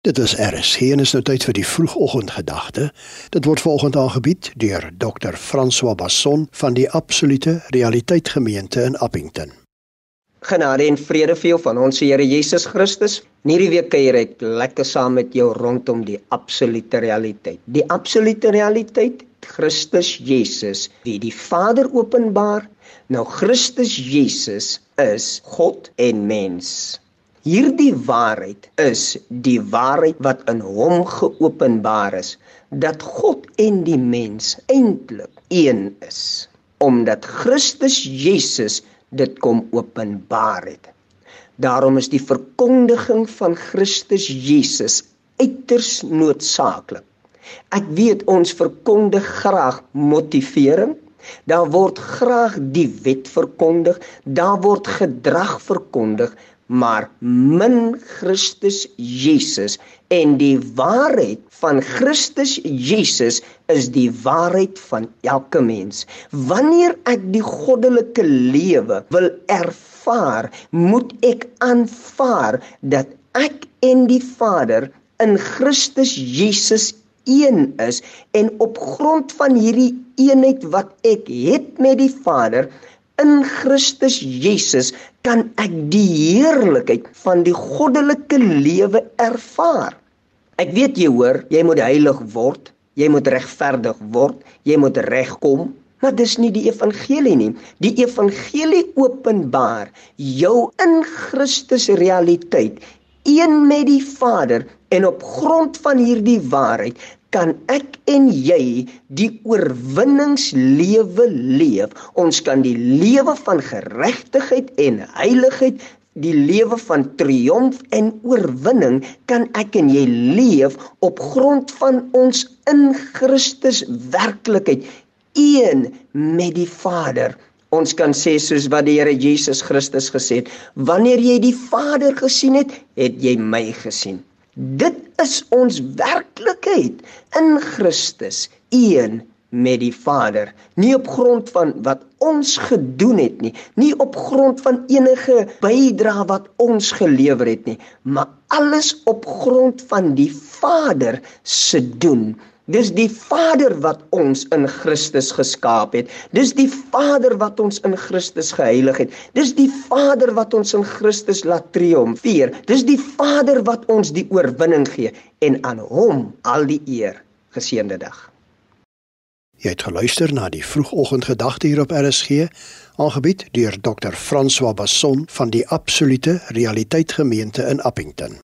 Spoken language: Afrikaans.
Dit is RSG en is nou tyd vir die vroegoggendgedagte. Dit word volgende aangebied deur Dr. François Basson van die Absolute Realiteit Gemeente in Appington. Genade en vrede vir jou van ons Here Jesus Christus. In hierdie week kuier ek lekker saam met jou rondom die absolute realiteit. Die absolute realiteit, Christus Jesus, wie die Vader openbaar. Nou Christus Jesus is God en mens. Hierdie waarheid is die waarheid wat in hom geopenbaar is dat God en die mens eintlik een is omdat Christus Jesus dit kom openbaar het. Daarom is die verkondiging van Christus Jesus uiters noodsaaklik. Ek weet ons verkondig graag motivering. Daar word graag die wet verkondig, daar word gedrag verkondig, maar min Christus Jesus en die waarheid van Christus Jesus is die waarheid van elke mens. Wanneer ek die goddelike lewe wil ervaar, moet ek aanvaar dat ek en die Vader in Christus Jesus een is en op grond van hierdie eenheid wat ek het met die Vader in Christus Jesus kan ek die heerlikheid van die goddelike lewe ervaar. Ek weet jy hoor, jy moet heilig word, jy moet regverdig word, jy moet regkom, maar dis nie die evangelie nie. Die evangelie openbaar jou in Christus realiteit, een met die Vader en op grond van hierdie waarheid kan ek en jy die oorwinningslewe leef. Ons kan die lewe van geregtigheid en heiligheid Die lewe van triomf en oorwinning kan ek en jy leef op grond van ons in Christus werklikheid een met die Vader. Ons kan sê soos wat die Here Jesus Christus gesê het, wanneer jy die Vader gesien het, het jy my gesien. Dit is ons werklikheid in Christus, een met die Vader, nie op grond van wat ons gedoen het nie, nie op grond van enige bydrae wat ons gelewer het nie, maar alles op grond van die Vader se doen. Dis die Vader wat ons in Christus geskaap het. Dis die Vader wat ons in Christus geheilig het. Dis die Vader wat ons in Christus laat triomfeer. Dis die Vader wat ons die oorwinning gee en aan hom al die eer. Geseënde dag. Jy het geluister na die vroegoggendgedagte hier op RSG, aangebied deur Dr. François Basson van die Absolute Realiteit Gemeente in Appington.